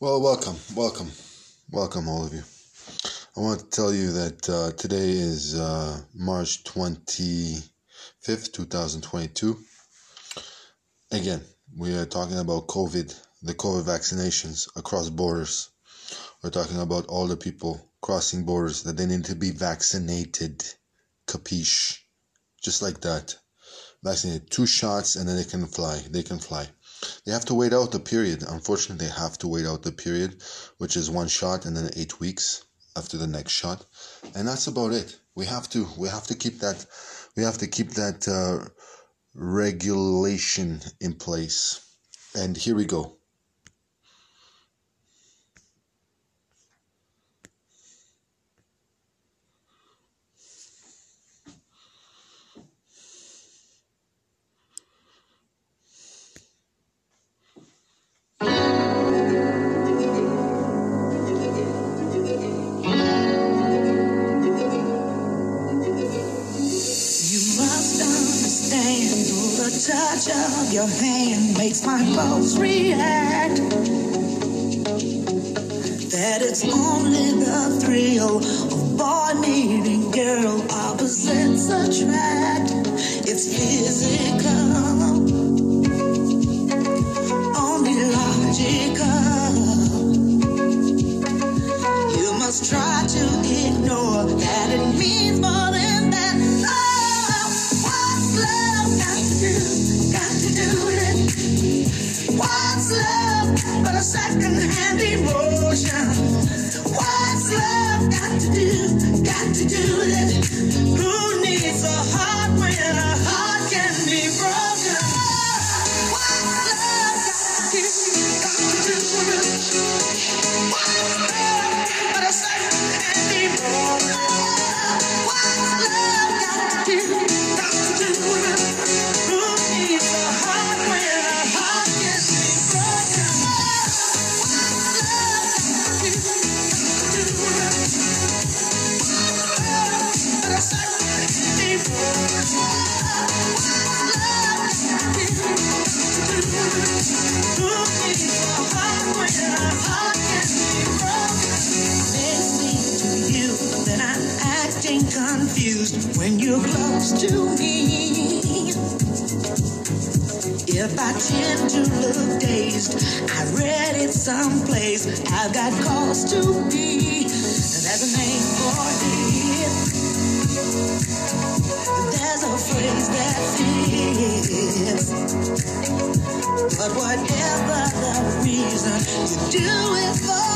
Well, welcome, welcome, welcome, all of you. I want to tell you that uh, today is uh, March 25th, 2022. Again, we are talking about COVID, the COVID vaccinations across borders. We're talking about all the people crossing borders that they need to be vaccinated. Capiche? Just like that. Vaccinated. Two shots and then they can fly. They can fly. They have to wait out the period. Unfortunately, they have to wait out the period, which is one shot and then eight weeks after the next shot, and that's about it. We have to we have to keep that we have to keep that uh, regulation in place. And here we go. Touch of your hand makes my pulse react. That it's only the thrill of boy meeting girl, opposites attract. It's physical, confused when you're close to me. If I tend to look dazed, I read it someplace. I've got cause to be. There's a name for it. There's a phrase that fits. But whatever the reason, you do it for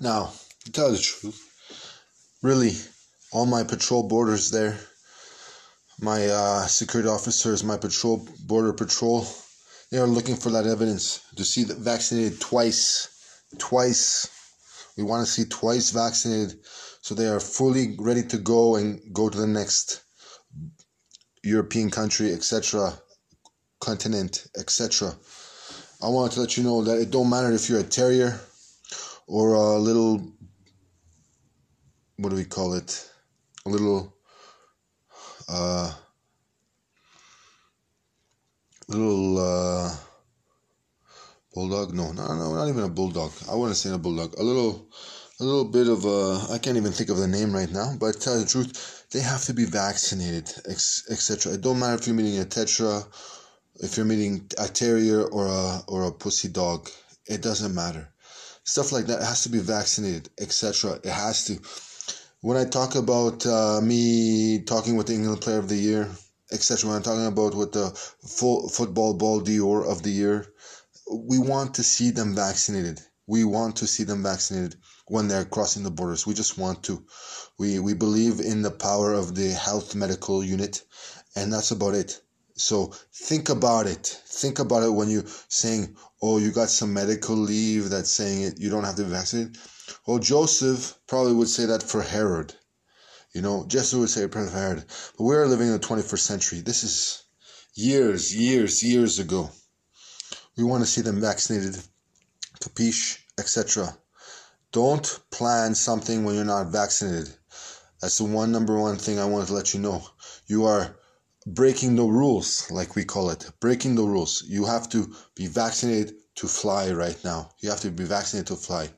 Now, to tell the truth, really, all my patrol borders there, my uh, security officers, my patrol border patrol, they are looking for that evidence to see that vaccinated twice, twice. We want to see twice vaccinated, so they are fully ready to go and go to the next European country, etc., continent, etc. I want to let you know that it don't matter if you're a terrier or a little what do we call it? A little uh, little uh, bulldog. No, no, no, not even a bulldog. I wouldn't say a bulldog. A little, a little bit of a. I can't even think of the name right now. But tell the truth, they have to be vaccinated, etc. It don't matter if you're meeting a tetra, if you're meeting a terrier or a or a pussy dog. It doesn't matter. Stuff like that has to be vaccinated, etc. It has to. When I talk about uh, me talking with the England Player of the Year, etc. When I'm talking about with the full football ball Dior of the year, we want to see them vaccinated. We want to see them vaccinated when they're crossing the borders. We just want to. We we believe in the power of the health medical unit, and that's about it. So think about it. Think about it when you're saying, "Oh, you got some medical leave that's saying it. You don't have to be vaccinated." Well, Joseph probably would say that for Herod. You know, Jesse would say it for Herod. But we're living in the 21st century. This is years, years, years ago. We want to see them vaccinated, capiche, etc. Don't plan something when you're not vaccinated. That's the one number one thing I wanted to let you know. You are breaking the rules, like we call it. Breaking the rules. You have to be vaccinated to fly right now. You have to be vaccinated to fly.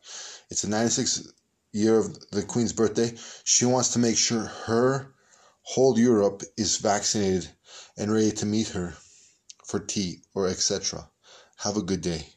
It's the 96th year of the Queen's birthday, she wants to make sure her whole Europe is vaccinated and ready to meet her for tea or etc. Have a good day.